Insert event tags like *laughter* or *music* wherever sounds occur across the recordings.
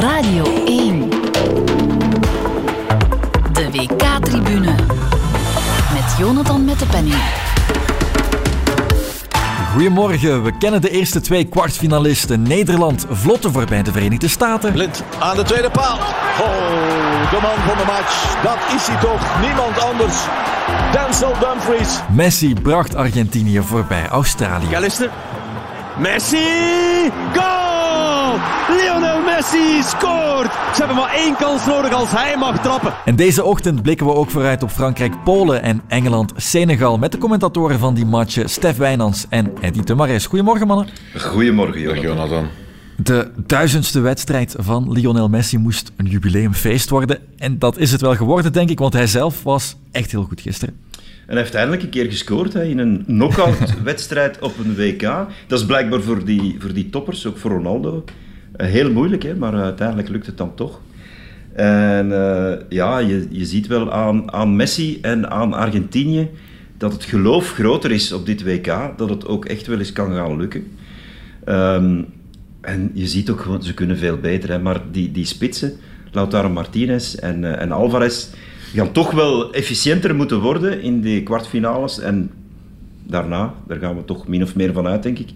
Radio 1. De WK-tribune. Met Jonathan met de penning. Goedemorgen, we kennen de eerste twee kwartfinalisten. Nederland vlotte voorbij de Verenigde Staten. Blind aan de tweede paal. Oh, de man van de match. Dat is hij toch. Niemand anders. Denzel Dumfries. Messi bracht Argentinië voorbij Australië. Galister. Messi! Goal! Lionel Messi scoort! Ze hebben maar één kans nodig als hij mag trappen. En deze ochtend blikken we ook vooruit op Frankrijk-Polen en Engeland-Senegal. Met de commentatoren van die matchen Stef Wijnands en Eddy Temares. Goedemorgen mannen. Goedemorgen Jonathan. Jonathan. De duizendste wedstrijd van Lionel Messi moest een jubileumfeest worden. En dat is het wel geworden, denk ik, want hij zelf was echt heel goed gisteren. En hij heeft eindelijk een keer gescoord hè, in een knockout-wedstrijd *laughs* op een WK. Dat is blijkbaar voor die, voor die toppers, ook voor Ronaldo, heel moeilijk, hè, maar uh, uiteindelijk lukt het dan toch. En uh, ja, je, je ziet wel aan, aan Messi en aan Argentinië dat het geloof groter is op dit WK, dat het ook echt wel eens kan gaan lukken. Um, en je ziet ook gewoon, ze kunnen veel beter, hè, maar die, die spitsen, Lautaro Martinez en, en Alvarez gaan toch wel efficiënter moeten worden in de kwartfinales. En daarna, daar gaan we toch min of meer van uit, denk ik.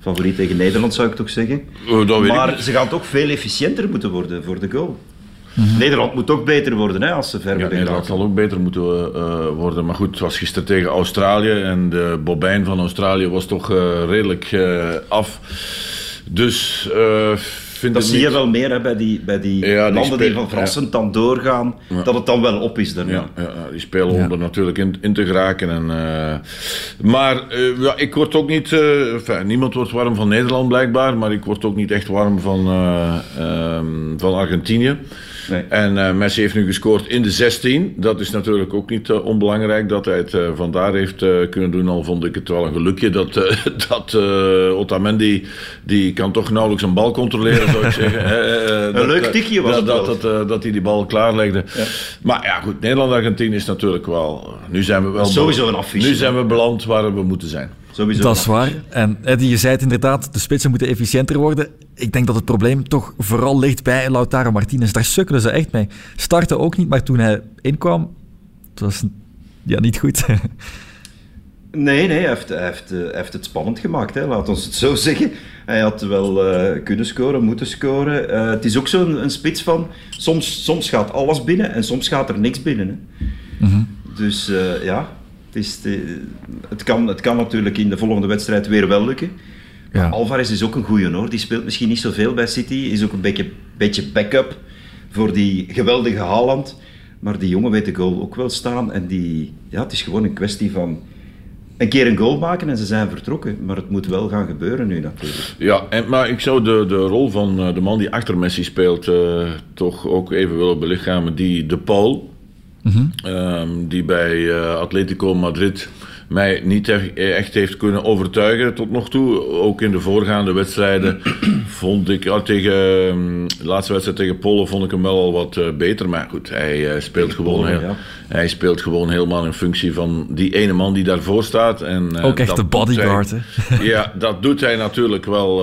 Favoriet tegen Nederland zou ik toch zeggen. Oh, maar ze gaan toch veel efficiënter moeten worden voor de goal. Mm -hmm. Nederland moet ook beter worden hè, als ze ver ja, Nederland zal ook beter moeten uh, worden. Maar goed, het was gisteren tegen Australië en de bobijn van Australië was toch uh, redelijk uh, af. Dus vind dat zie niet... je wel meer hè, bij die, bij die ja, die landen die van ja. dan doorgaan, ja. dat het dan wel op is daarna. Ja, ja die spelen om er natuurlijk in, in, te geraken. En, uh, maar uh, ja, ik word ook niet, enfin, niemand wordt warm van Nederland blijkbaar, maar ik word ook niet echt warm van, um, van Argentinië. Nee. En uh, Messi heeft nu gescoord in de 16. Dat is natuurlijk ook niet uh, onbelangrijk dat hij het uh, vandaar heeft kunnen doen. Al vond ik het wel een gelukje dat, *laughs* dat Otamendi, die kan toch nauwelijks een bal controleren, zou ik zeggen. *laughs* een dat, leuk tikje was dat, het dat, dat, dat, hij die bal klaarlegde. Ja. Maar ja, goed, Nederland-Argentinië is natuurlijk wel... Nu zijn we wel... Sowieso een affiche. Nu zijn we beland waar we moeten zijn. Sowieso dat is waar. En Eddie, je zei het inderdaad, de spitsen moeten efficiënter worden. Ik denk dat het probleem toch vooral ligt bij Lautaro Martinez. Daar sukkelen ze echt mee. Startte ook niet, maar toen hij inkwam, het was ja, niet goed. *laughs* Nee, nee, hij heeft, hij heeft, hij heeft het spannend gemaakt, hè. laat ons het zo *laughs* zeggen. Hij had wel uh, kunnen scoren, moeten scoren. Uh, het is ook zo'n een, spits van, soms, soms gaat alles binnen en soms gaat er niks binnen. Hè. Mm -hmm. Dus uh, ja, het, is het, kan, het kan natuurlijk in de volgende wedstrijd weer wel lukken. Ja. Alvarez is ook een goeie hoor. Die speelt misschien niet zoveel bij City. Is ook een beetje, beetje backup voor die geweldige Haaland. Maar die jongen weet de goal ook wel staan. En die, ja, het is gewoon een kwestie van een keer een goal maken en ze zijn vertrokken. Maar het moet wel gaan gebeuren nu natuurlijk. Ja, en, maar ik zou de, de rol van de man die achter Messi speelt uh, toch ook even willen belichamen. Die De Paul, Um, die bij uh, Atletico Madrid mij niet echt heeft kunnen overtuigen tot nog toe. Ook in de voorgaande wedstrijden *clears throat* vond ik, ja, tegen um, de laatste wedstrijd tegen Polen vond ik hem wel al wat uh, beter. Maar goed, hij uh, speelt gewoon heel, ja. hij speelt gewoon helemaal in functie van die ene man die daarvoor staat. En, uh, Ook echt de bodyguard, hij, *laughs* ja, dat doet hij natuurlijk wel,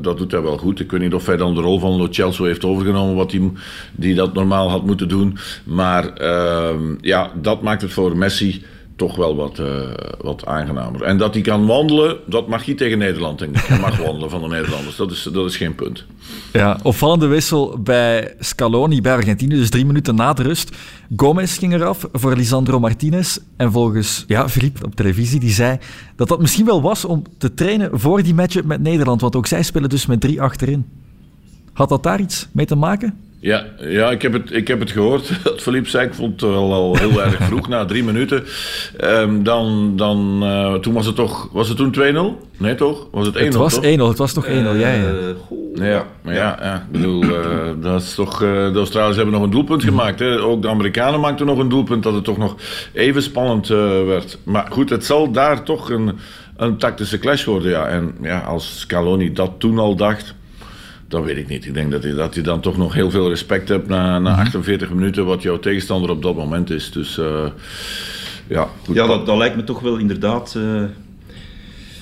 dat doet hij wel goed. Ik weet niet of hij dan de rol van Lo Celso heeft overgenomen, wat hij, die dat normaal had moeten doen. Maar ehm, ja, dat maakt het voor Messi toch wel wat, uh, wat aangenamer. En dat hij kan wandelen, dat mag hij tegen Nederland, denk ik. Hij mag *laughs* wandelen van de Nederlanders, dat is, dat is geen punt. Ja, opvallende wissel bij Scaloni, bij Argentinië, dus drie minuten na de rust. Gomez ging eraf voor Lisandro Martinez. En volgens ja, Philippe op televisie, die zei dat dat misschien wel was om te trainen voor die matchup met Nederland. Want ook zij spelen dus met drie achterin. Had dat daar iets mee te maken? Ja, ja ik, heb het, ik heb het gehoord. *laughs* Dat Philippe zei, ik vond het wel al heel erg *laughs* vroeg, na drie minuten. Um, dan, dan, uh, toen was het toch, was het toen 2-0? Nee toch? Was het 1-0 Het was 1-0, het was toch 1-0, uh, ja, ja. Ja, maar ja, ja, ik bedoel, uh, dat is toch, de Australiërs hebben nog een doelpunt gemaakt. Hè? Ook de Amerikanen maakten nog een doelpunt, dat het toch nog even spannend werd. Maar goed, het zal daar toch een, een tactische clash worden, ja. En ja, als Scaloni dat toen al dacht... Dat weet ik niet. Ik denk dat je, dat je dan toch nog heel veel respect hebt na, na 48 minuten, wat jouw tegenstander op dat moment is. Dus uh, ja, goed. Ja, dat, dat, lijkt me toch wel inderdaad uh,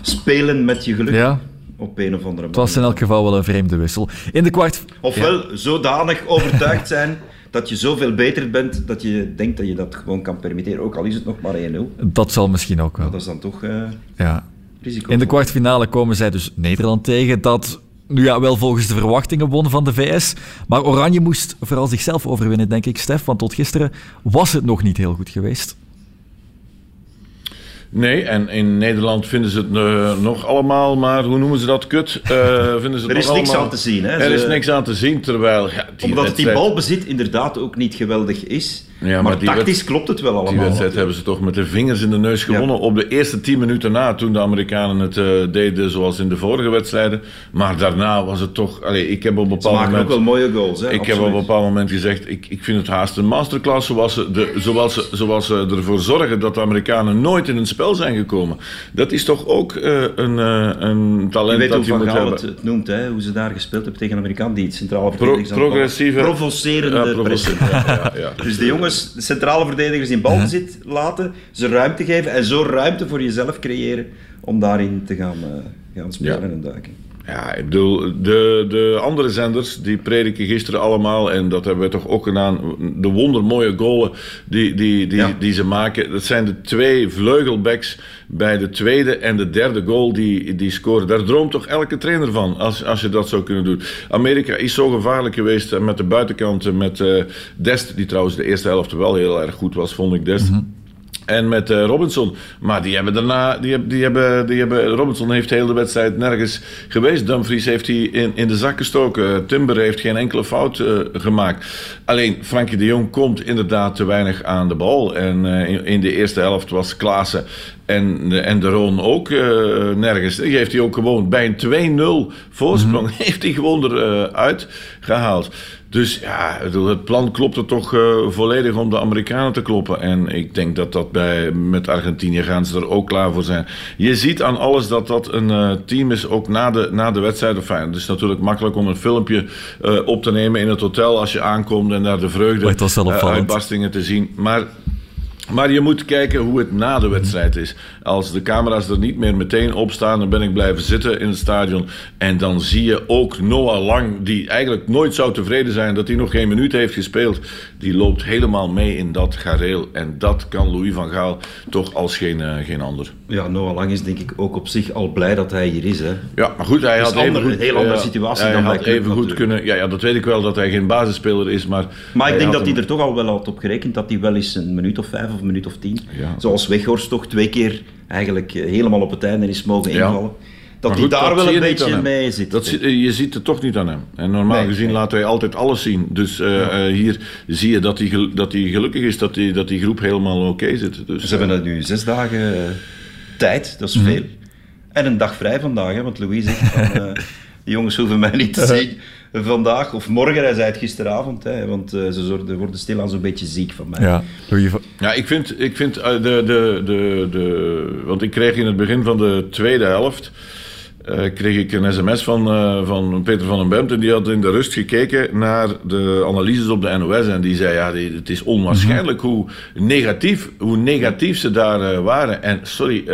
spelen met je geluk. Ja. Op een of andere manier. Het was in elk geval wel een vreemde wissel. In de kwart... Ofwel zodanig *laughs* overtuigd zijn dat je zoveel beter bent dat je denkt dat je dat gewoon kan permitteren. Ook al is het nog maar 1-0. Dat zal misschien ook wel. Dat is dan toch uh, ja. risico. In de kwartfinale komen zij dus Nederland tegen. Dat nu ja, wel volgens de verwachtingen won van de VS. Maar Oranje moest vooral zichzelf overwinnen, denk ik, Stef. Want tot gisteren was het nog niet heel goed geweest. Nee, en in Nederland vinden ze het uh, nog allemaal, maar hoe noemen ze dat, kut? Uh, vinden ze het er is nog niks allemaal... aan te zien. Hè? Er ze... is niks aan te zien, terwijl... Ja, die Omdat wedstrijd... die balbezit inderdaad ook niet geweldig is. Ja, maar, tactisch klopt het wel allemaal. Die wedstrijd hebben ze toch met de vingers in de neus gewonnen. Op de eerste tien minuten na, toen de Amerikanen het uh, deden zoals in de vorige wedstrijden. Maar daarna was het toch... Allee, ik heb op een Ze bepaald maken moment... ook wel mooie goals. Hè? Ik heb op een bepaald moment gezegd, ik, ik vind het haast een masterclass zoals ze, de, zoals, ze, zoals ze ervoor zorgen dat de Amerikanen nooit in een spel zijn gekomen. Dat is toch ook uh, een, uh, een Je talent weet hoe dat je Van moet Gaal hebben. het, het noemt, hè? hoe ze daar gespeeld hebben tegen de Amerikaan, die het centrale Pro, progressieve... provocerende *laughs* ja, ja. Dus de jongens, de centrale verdedigers in balbezit laten, ze ruimte geven en zo ruimte voor jezelf creëren om daarin te gaan, uh, gaan spelen Ja. en duiken. Ja, ik bedoel, de, de andere zenders die prediken gisteren allemaal, en dat hebben we toch ook gedaan, de wondermooie goalen die, die, die, Ja. die ze maken. Dat zijn de twee vleugelbacks bij de tweede en de derde goal die, die scoren. Daar droomt toch elke trainer van, als, als je dat zou kunnen doen. Amerika is zo gevaarlijk geweest eh, met de buitenkanten, met eh, Dest, die trouwens de eerste helft wel heel erg goed was, vond ik Dest. En met uh, Robinson. Maar die hebben daarna. Die hebben, die hebben, die hebben, Robinson heeft heel de wedstrijd nergens geweest. Dumfries heeft hij in, in de zak gestoken. Timber heeft geen enkele fout uh, gemaakt. Alleen Frankie de Jong komt inderdaad te weinig aan de bal. En uh, in, in, de eerste helft was Klaassen en, de, en de Roon ook nergens. Die heeft hij ook gewoon bij een 2-0 voorsprong. Mm -hmm. *laughs* Heeft hij gewoon eruit gehaald. Dus ja, het plan klopte toch volledig om de Amerikanen te kloppen. En ik denk dat dat bij, met Argentinië gaan ze er ook klaar voor zijn. Je ziet aan alles dat dat een uh, team is, ook na de, na de wedstrijd. Enfin, het is natuurlijk makkelijk om een filmpje uh, op te nemen in het hotel als je aankomt en daar de vreugde uitbarstingen te zien. Maar maar je moet kijken hoe het na de wedstrijd is. Als de camera's er niet meer meteen op staan, dan ben ik blijven zitten in het stadion. En dan zie je ook Noah Lang, die eigenlijk nooit zou tevreden zijn dat hij nog geen minuut heeft gespeeld. Die loopt helemaal mee in dat gareel. En dat kan Louis van Gaal toch als geen, uh, geen ander. Ja, Noah Lang is denk ik ook op zich al blij dat hij hier is. Hè? Ja, maar goed, hij had een even ander- goed, een heel andere ja, situatie hij dan had even goed natuurlijk. kunnen. Ja, ja, dat weet ik wel dat hij geen basisspeler is, maar. Maar ik denk dat hij er toch al wel had op gerekend dat hij wel eens een minuut of vijf of een minuut of tien, Ja. zoals Weghorst toch twee keer eigenlijk eh, helemaal op het einde is mogen Ja. invallen. Dat Maar hij goed, daar dat wel een beetje mee zit. Dat zie- je ziet het toch niet aan hem. En normaal Nee, gezien nee. laat hij altijd alles zien. Dus eh, eh, hier zie je dat hij, dat hij gelukkig is dat die, dat die groep helemaal oké zit. Dus, Ze hebben nu zes dagen eh, tijd, dat is Mhm. veel. En een dag vrij vandaag, hè, want Louis zegt van, *laughs* eh, de jongens hoeven mij niet te *laughs* zien vandaag of morgen. Hij zei het gisteravond, hè, want eh, ze zorgden- worden stilaan zo'n beetje ziek van mij. Ja, Ja, ik vind, ik vind eh, de, de, de, de... Want ik kreeg in het begin van de tweede helft... eh, kreeg ik een sms van, eh, van Peter van den Bemt. En die had in de rust gekeken naar de analyses op de NOS. En die zei, ja, die- het is onwaarschijnlijk hoe, negatief, hoe negatief ze daar eh, waren. En sorry...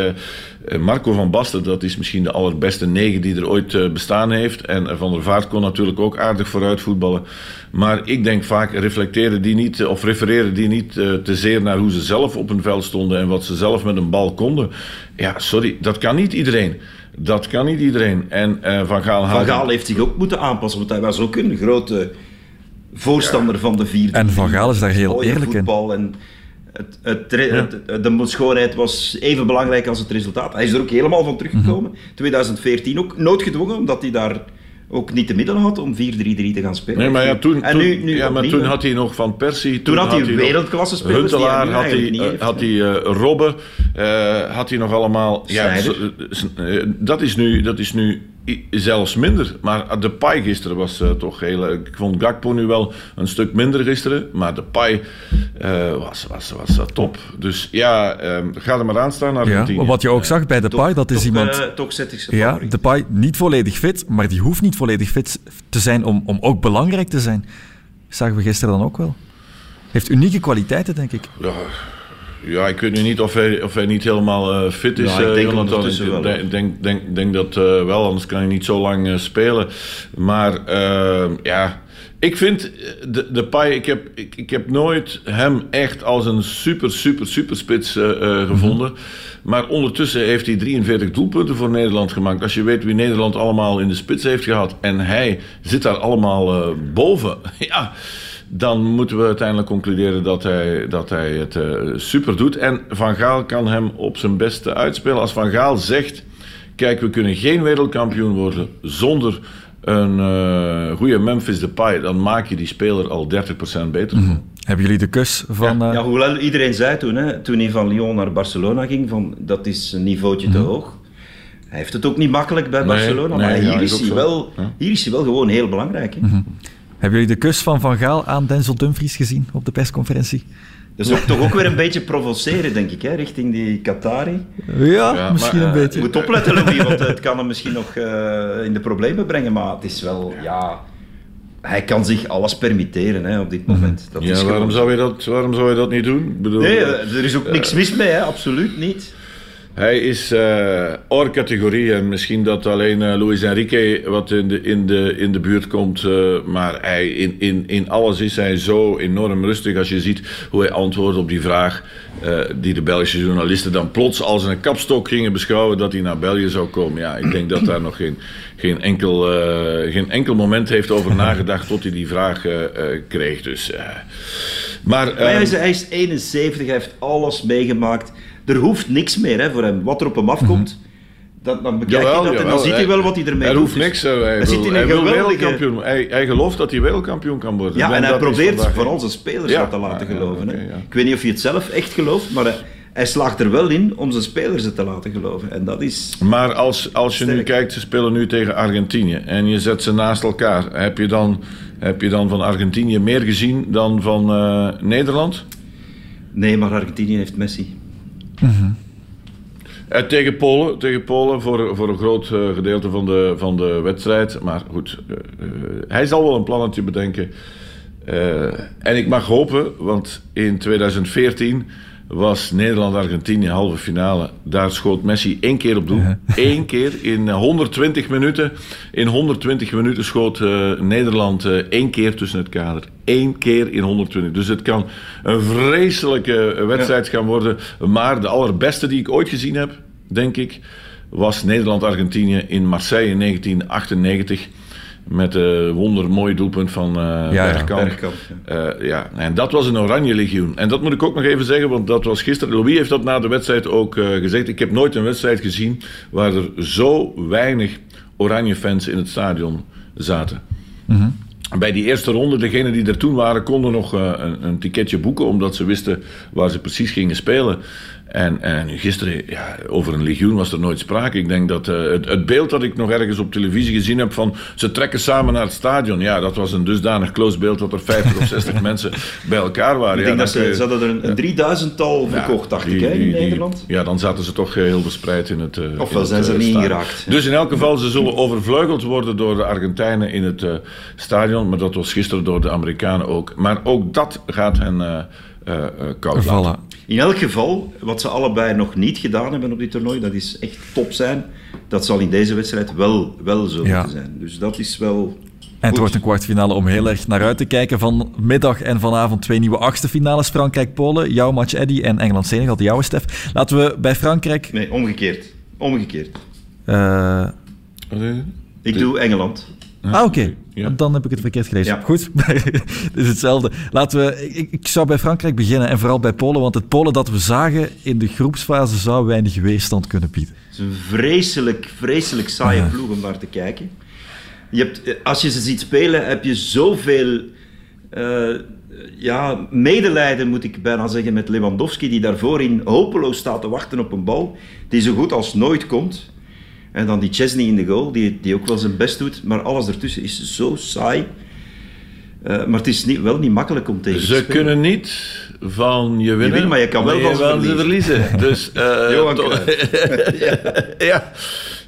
eh, Marco van Basten, dat is misschien de allerbeste negen die er ooit eh, bestaan heeft. En Van der Vaart kon natuurlijk ook aardig vooruit voetballen. Maar ik denk vaak reflecteren die niet, eh, of refereren die niet eh, te zeer naar hoe ze zelf op een veld stonden en wat ze zelf met een bal konden. Ja, sorry, dat kan niet iedereen. Dat kan niet iedereen. En eh, Van Gaal Van Gaal heeft zich ook moeten aanpassen, want hij was ook een grote voorstander van de vierde. En Van Gaal is daar heel eerlijk in. en het, het, het- het- de schoonheid was even belangrijk als het resultaat. Hij is er ook helemaal van teruggekomen. Mhm. 2014 ook noodgedwongen, omdat hij daar ook niet de middelen had om 4-3-3 te gaan spelen. Nee, maar ja, toen, en toen, nu, nu ja, maar toen had hij nog Van Persie. Toen had hij wereldklasse spelers hij Huntelaar had hij, eh, heeft. had hij eh, Robben, eh, had hij nog allemaal. Ja, dat, is nu, dat is nu zelfs minder. Maar de Pai gisteren was eh, toch heel. eh, Ik vond Gakpo nu wel een stuk minder gisteren. Maar de Pai eh, was, was, was top. Dus ja, eh, ga er maar aan staan, ja, wat je ook zag bij Depay, dat is toch, iemand... eh, toch zet ik ze Ja, favoriet. Depay niet volledig fit, maar die hoeft niet volledig fit te zijn om, om ook belangrijk te zijn. Zagen we gisteren dan ook wel. Heeft unieke kwaliteiten, denk ik. Ja, ja, ik weet nu niet of hij, of hij niet helemaal eh, fit is. Ja, ik eh, denk Jonathan. Ik denk, denk, denk, denk dat eh, wel, anders kan hij niet zo lang spelen. Maar eh, ja, ik vind de, de Pai, ik heb, ik, ik heb nooit hem echt als een super, super, super spits eh, gevonden. Maar ondertussen heeft hij 43 doelpunten voor Nederland gemaakt. Als je weet wie Nederland allemaal in de spits heeft gehad. En hij zit daar allemaal boven. *laughs* Ja, dan moeten we uiteindelijk concluderen dat hij, dat hij het eh, super doet. En Van Gaal kan hem op zijn beste uitspelen. Als Van Gaal zegt: Kijk, we kunnen geen wereldkampioen worden zonder een eh, goede Memphis Depay. Dan maak je die speler al 30% beter. Hebben jullie de kus van... eh, Ja, hoewel iedereen zei toen, hè, toen hij van Lyon naar Barcelona ging, van dat is een niveautje te hoog. Hij heeft het ook niet makkelijk bij Mhm. Nee, Barcelona, nee, maar ja, hier, is hij wel, hier is hij wel gewoon heel belangrijk. Hè. Hebben jullie de kus van Van Gaal aan Denzel Dumfries gezien op de persconferentie? Dat is ook, toch ook weer een beetje provoceren, denk ik, hè, richting die Qatari. Ja, Ja, misschien maar, een eh, beetje. Je moet opletten, Louis, want het kan hem misschien nog eh, in de problemen brengen, maar het is wel, ja... Hij kan zich alles permitteren hè, op dit moment. Dat is Ja, gewoon- waarom zou, je dat, waarom zou je dat niet doen? Ik bedoel, Nee, eh, er is ook niks mis mee, hè, absoluut niet. Hij is eh or categorie en misschien dat alleen eh, Luis Enrique wat in de, in de, in de buurt komt. eh, maar hij, in, in, in alles is hij zo enorm rustig als je ziet hoe hij antwoordt op die vraag die de Belgische journalisten dan plots als een kapstok gingen beschouwen dat hij naar België zou komen. Ja, ik denk dat daar nog geen, geen, enkel, geen enkel moment heeft over nagedacht tot hij die vraag kreeg. Dus, maar, Maar hij, ehm, is, hij is 71, hij heeft alles meegemaakt. Er hoeft niks meer hè, voor hem. Wat er op hem afkomt, dat, dan bekijk Jawel, je dat en dan ziet hij wel wat hij ermee Er doet. hoeft Dus niks. eh, Hij, wil, hij een wil geweldige... wereldkampioen. Hij, hij gelooft dat hij wereldkampioen kan worden. Ja, en hij probeert vooral zijn spelers Ja, dat te laten ja, geloven. hè. Ik weet niet of hij het zelf echt gelooft, maar hij, hij slaagt er wel in om zijn spelers het te laten geloven. En dat is... Maar als, als je nu kijkt, ze spelen nu tegen Argentinië en je zet ze naast elkaar. Heb je dan, heb je dan van Argentinië meer gezien dan van eh, Nederland? Nee, maar Argentinië heeft Messi. Eh, tegen Polen, tegen Polen voor, voor een groot eh, gedeelte van de, van de wedstrijd. Maar goed, eh, hij zal wel een plannetje bedenken. En ik mag hopen, want in 2014 was Nederland-Argentinië halve finale. Daar schoot Messi één keer op doel. Eén keer in eh, 120 minuten. In 120 minuten schoot eh, Nederland eh, één keer tussen het kader. Eén keer in 120. Dus het kan een vreselijke eh, wedstrijd gaan worden. Maar de allerbeste die ik ooit gezien heb, denk ik, was Nederland-Argentinië in Marseille in 1998. Met een wondermooi doelpunt van eh Ja, ja, Bergkamp. Bergkamp, Eh, ja, en dat was een Oranje Legioen. En dat moet ik ook nog even zeggen, want dat was gisteren. Louis heeft dat na de wedstrijd ook eh, gezegd. Ik heb nooit een wedstrijd gezien waar er zo weinig Oranje fans in het stadion zaten. Bij die eerste ronde, degenen die er toen waren, konden nog eh, een, een ticketje boeken, omdat ze wisten waar ze precies gingen spelen. En, en gisteren, ja, over een legioen was er nooit sprake. Ik denk dat eh, het, het beeld dat ik nog ergens op televisie gezien heb van ze trekken samen naar het stadion, ja, dat was een dusdanig close beeld dat er 50 of 60 *laughs* mensen bij elkaar waren. Ik ja, denk dat ze, je- hadden er een, een drieduizendtal ja, verkocht, dacht die- ik, hè, in die- Nederland. ja, dan zaten ze toch eh, heel verspreid in het. eh, in Ofwel zijn ze eh, er niet ingeraakt. Dus in elk geval, ze zullen overvleugeld worden door de Argentijnen in het eh, stadion. Maar dat was gisteren door de Amerikanen ook. Maar ook dat gaat hen eh eh, eh, koud laten. Vallen. In elk geval, wat ze allebei nog niet gedaan hebben op dit toernooi, dat is echt top zijn. Dat zal in deze wedstrijd wel, wel zo Ja. moeten zijn. Dus dat is wel... En het goed. wordt een kwartfinale om heel erg naar uit te kijken. Vanmiddag en vanavond twee nieuwe achtste finales. Frankrijk-Polen, jouw match Eddy en Engeland-Senegal, de jouwe Stef. Laten we bij Frankrijk... Nee, omgekeerd. Omgekeerd. eh? Ik doe Engeland. ah, oké. Ja. Dan heb ik het verkeerd gelezen. Ja. Goed, *laughs* het is hetzelfde. Laten we, ik, ik zou bij Frankrijk beginnen en vooral bij Polen, want het Polen dat we zagen in de groepsfase zou weinig weerstand kunnen bieden. Het is een vreselijk, vreselijk saaie ploeg om naar te kijken. Je hebt, eh, als je ze ziet spelen, heb je zoveel eh, ja, medelijden, moet ik bijna zeggen, met Lewandowski, die daarvoor in hopeloos staat te wachten op een bal, die zo goed als nooit komt. En dan die Chesney in de goal, die, die ook wel zijn best doet, maar alles ertussen is zo saai. Eh, maar het is niet, wel niet makkelijk om tegen te Ze spelen. kunnen niet van je winnen, wint, maar je kan wel van ze wel verliezen. Dus, *laughs* Cruijff. *laughs* ja, ja.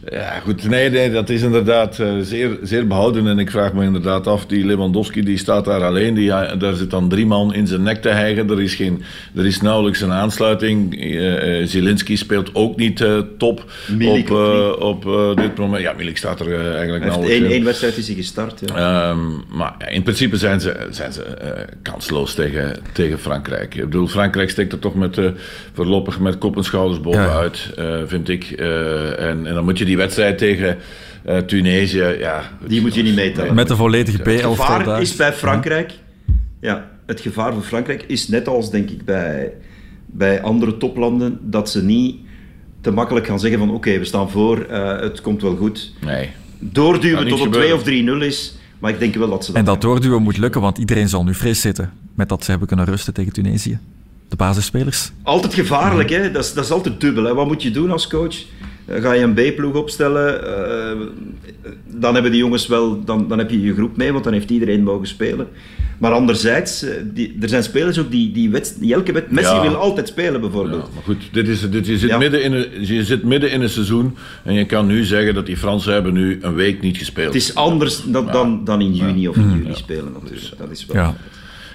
Ja, goed. Nee, nee dat is inderdaad uh, zeer, zeer behouden. En ik vraag me inderdaad af, die Lewandowski die staat daar alleen. Die, ja, daar zit dan drie man in zijn nek te hijgen. Er is, geen, er is nauwelijks een aansluiting. Uh, Zielinski speelt ook niet uh, top Milik op, op dit moment. Ja, Milik staat er eigenlijk nauwelijks in. één wedstrijd is hij gestart. Ja. Um, maar in principe zijn ze, zijn ze kansloos tegen, tegen Frankrijk. Ik bedoel, Frankrijk steekt er toch met, voorlopig met kop en schouders bovenuit, ja. vind ik. en, en dan moet je die wedstrijd tegen uh, Tunesië, ja... Die moet je niet meetellen. Met de volledige B11 Het gevaar is bij Frankrijk... Ja, het gevaar voor Frankrijk is net als, denk ik, bij, bij andere toplanden, dat ze niet te makkelijk gaan zeggen van oké, we staan voor, uh, het komt wel goed. Nee. Doorduwen tot het 2 of 3-0 is, maar ik denk wel dat ze dat En dat doorduwen moet lukken, want iedereen zal nu vrees zitten met dat ze hebben kunnen rusten tegen Tunesië. De basisspelers. Altijd gevaarlijk, hè? Dat, is, dat is altijd dubbel. Hè? Wat moet je doen als coach? Eh, ga je een B-ploeg opstellen, uh, dan hebben die jongens wel, dan, dan heb je je groep mee, want dan heeft iedereen mogen spelen. Maar anderzijds, eh, die, er zijn spelers ook die, die, wet, die elke wet, Messi wil altijd spelen bijvoorbeeld. Ja, maar goed, dit is, dit, je, zit midden in een, je zit midden in een seizoen en je kan nu zeggen dat die Fransen hebben nu een week niet gespeeld. Het is anders dan, dan, dan in juni of in juli spelen natuurlijk. Dat is wel...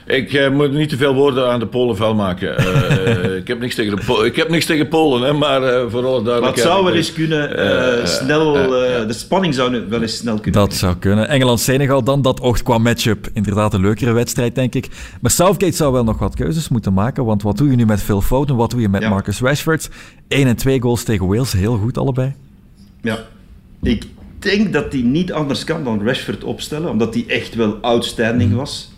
Ik uh, moet niet te veel woorden aan de Polen vuil maken. Uh, ik, heb niks tegen de ik heb niks tegen Polen, hè, maar uh, voor alle duidelijkheid. Maar het zou wel eens kunnen, snel, de spanning zou wel eens snel kunnen. Dat zou kunnen. Engeland-Senegal dan, dat oogt qua matchup inderdaad een leukere wedstrijd, denk ik. Maar Southgate zou wel nog wat keuzes moeten maken, want wat doe je nu met Phil Foden, wat doe je met ja. Marcus Rashford? 1 en 2 goals tegen Wales, heel goed allebei. Ja, ik denk dat hij niet anders kan dan Rashford opstellen, omdat hij echt wel outstanding mhm. was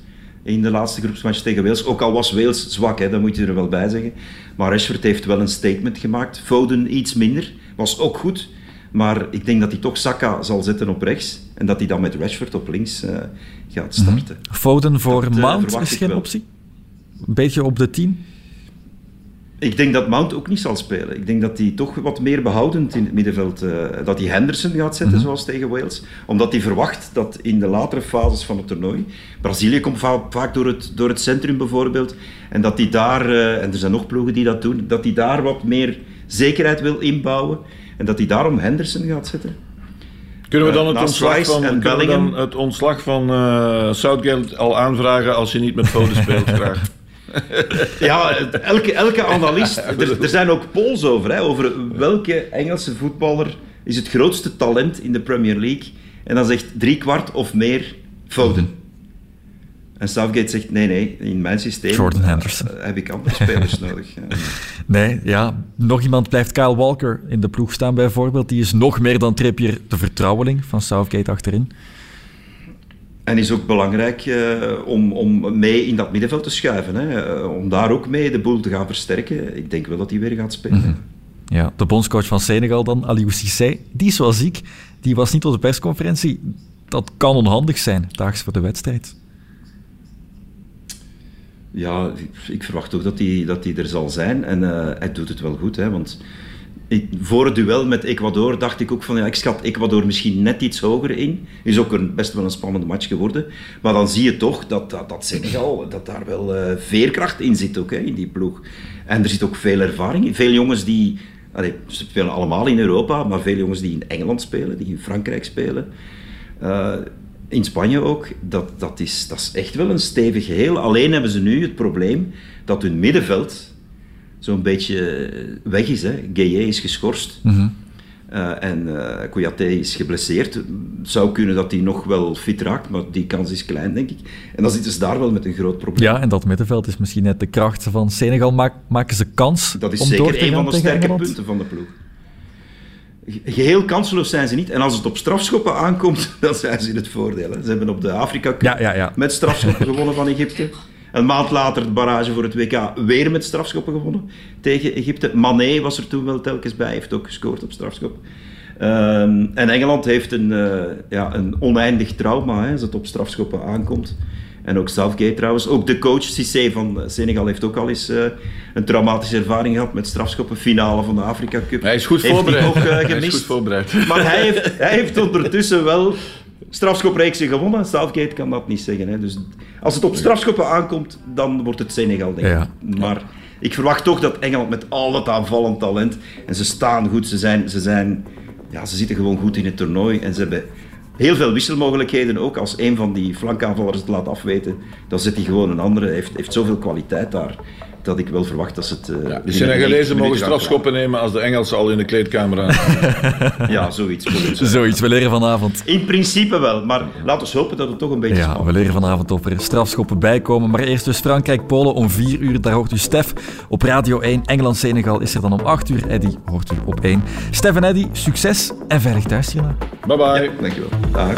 in de laatste groepsmatch tegen Wales. Ook al was Wales zwak, hè, dat moet je er wel bij zeggen. Maar Rashford heeft wel een statement gemaakt. Foden iets minder, was ook goed. Maar ik denk dat hij toch Saka zal zetten op rechts. En dat hij dan met Rashford op links uh, gaat mhm. starten. Foden voor dat, uh, Mount is geen optie? Een beetje op de 10? Ik denk dat Mount ook niet zal spelen. Ik denk dat hij toch wat meer behoudend in het middenveld... Uh, dat hij Henderson gaat zetten, mhm. zoals tegen Wales. Omdat hij verwacht dat in de latere fases van het toernooi... Brazilië komt vaak door het, door het centrum bijvoorbeeld. En dat hij daar... Uh, en er zijn nog ploegen die dat doen. Dat hij daar wat meer zekerheid wil inbouwen. En dat hij daarom Henderson gaat zetten. Kunnen we dan het, ontslag van, dan het ontslag van uh, Southgate al aanvragen als je niet met foto's speelt *laughs* graag? *laughs* ja, elke, elke analist. *laughs* Er, er zijn ook polls over, hè, over welke Engelse voetballer is het grootste talent in de Premier League. En dan zegt drie kwart of meer Foden. En Southgate zegt, nee, nee, in mijn systeem Jordan Henderson. Uh, heb ik andere spelers *laughs* nodig. Nee, ja. Nog iemand blijft Kyle Walker in de ploeg staan bijvoorbeeld. Die is nog meer dan Trippier de vertrouweling van Southgate achterin. En is ook belangrijk uh, om, om mee in dat middenveld te schuiven. Hè. Uh, om daar ook mee de boel te gaan versterken. Ik denk wel dat hij weer gaat spelen. Mm -hmm. Ja, de bondscoach van Senegal dan, Aliou Cissé, die is wel ziek. Die was niet op de persconferentie. Dat kan onhandig zijn, daags voor de wedstrijd. Ja, ik verwacht ook dat hij, dat er zal zijn. En uh, hij doet het wel goed, hè, want voor het duel met Ecuador dacht ik ook van ja, ik schat Ecuador misschien net iets hoger in. Is ook een, best wel een spannende match geworden. Maar dan zie je toch dat, dat, dat Senegal, dat daar wel uh, veerkracht in zit ook, hè, in die ploeg. En er zit ook veel ervaring in. Veel jongens die, ze spelen allemaal in Europa, maar veel jongens die in Engeland spelen, die in Frankrijk spelen. Uh, in Spanje ook, dat, dat, is, dat is echt wel een stevig geheel. Alleen hebben ze nu het probleem dat hun middenveld zo'n beetje weg is. Hè. Gueye is geschorst. Mm en uh, Kouyaté is geblesseerd. Het zou kunnen dat hij nog wel fit raakt, maar die kans is klein, denk ik. En dan zitten ze daar wel met een groot probleem. Ja, en dat middenveld is misschien net de kracht van Senegal. Maak, maken ze kans Dat is om zeker door te een van de sterke Engeland? punten van de ploeg. Geheel kansloos zijn ze niet. En als het op strafschoppen aankomt, *laughs* dan zijn ze in het voordeel. Hè. Ze hebben op de Afrika Cup Ja, ja, ja. met strafschoppen *laughs* gewonnen van Egypte. Een maand later de barrage voor het WK weer met strafschoppen gewonnen tegen Egypte. Mané was er toen wel telkens bij, heeft ook gescoord op strafschop. Ehm, en Engeland heeft een, eh, ja, een oneindig trauma hè, als het op strafschoppen aankomt. En ook Southgate trouwens. Ook de coach Cissé van Senegal heeft ook al eens eh, een traumatische ervaring gehad met strafschoppen. Finale van de Afrika Cup. Hij is goed Heeft voorbereid. *laughs* hij eh, is goed voorbereid. Maar hij heeft, hij heeft ondertussen wel strafschopreeksen gewonnen. Southgate kan dat niet zeggen. Hè. Dus als het op strafschoppen aankomt, dan wordt het Senegal, denk ik. Ja. Maar ik verwacht toch dat Engeland met al dat aanvallend talent... En ze staan goed, ze zijn, ze zijn ja, ze zitten gewoon goed in het toernooi en ze hebben heel veel wisselmogelijkheden ook. Als een van die flankaanvallers het laat afweten, dan zet hij gewoon een andere. Hij heeft, heeft zoveel kwaliteit daar dat ik wel verwacht dat ze het. Uh, ja, de Senegalezen mogen strafschoppen nemen als de Engelsen al in de kleedkamer aan. *laughs* ja, zoiets. Zoiets, we leren vanavond. In principe wel, maar laten we hopen dat het toch een beetje. Ja, we leren vanavond of er strafschoppen bijkomen. Maar eerst dus Frankrijk-Polen om 4 uur. Daar hoort u Stef op Radio 1. Engeland-Senegal is er dan om 8 uur. Eddy hoort u op 1. Stef en Eddy, succes en veilig thuis, Bye bye. Ja, dankjewel. Dag.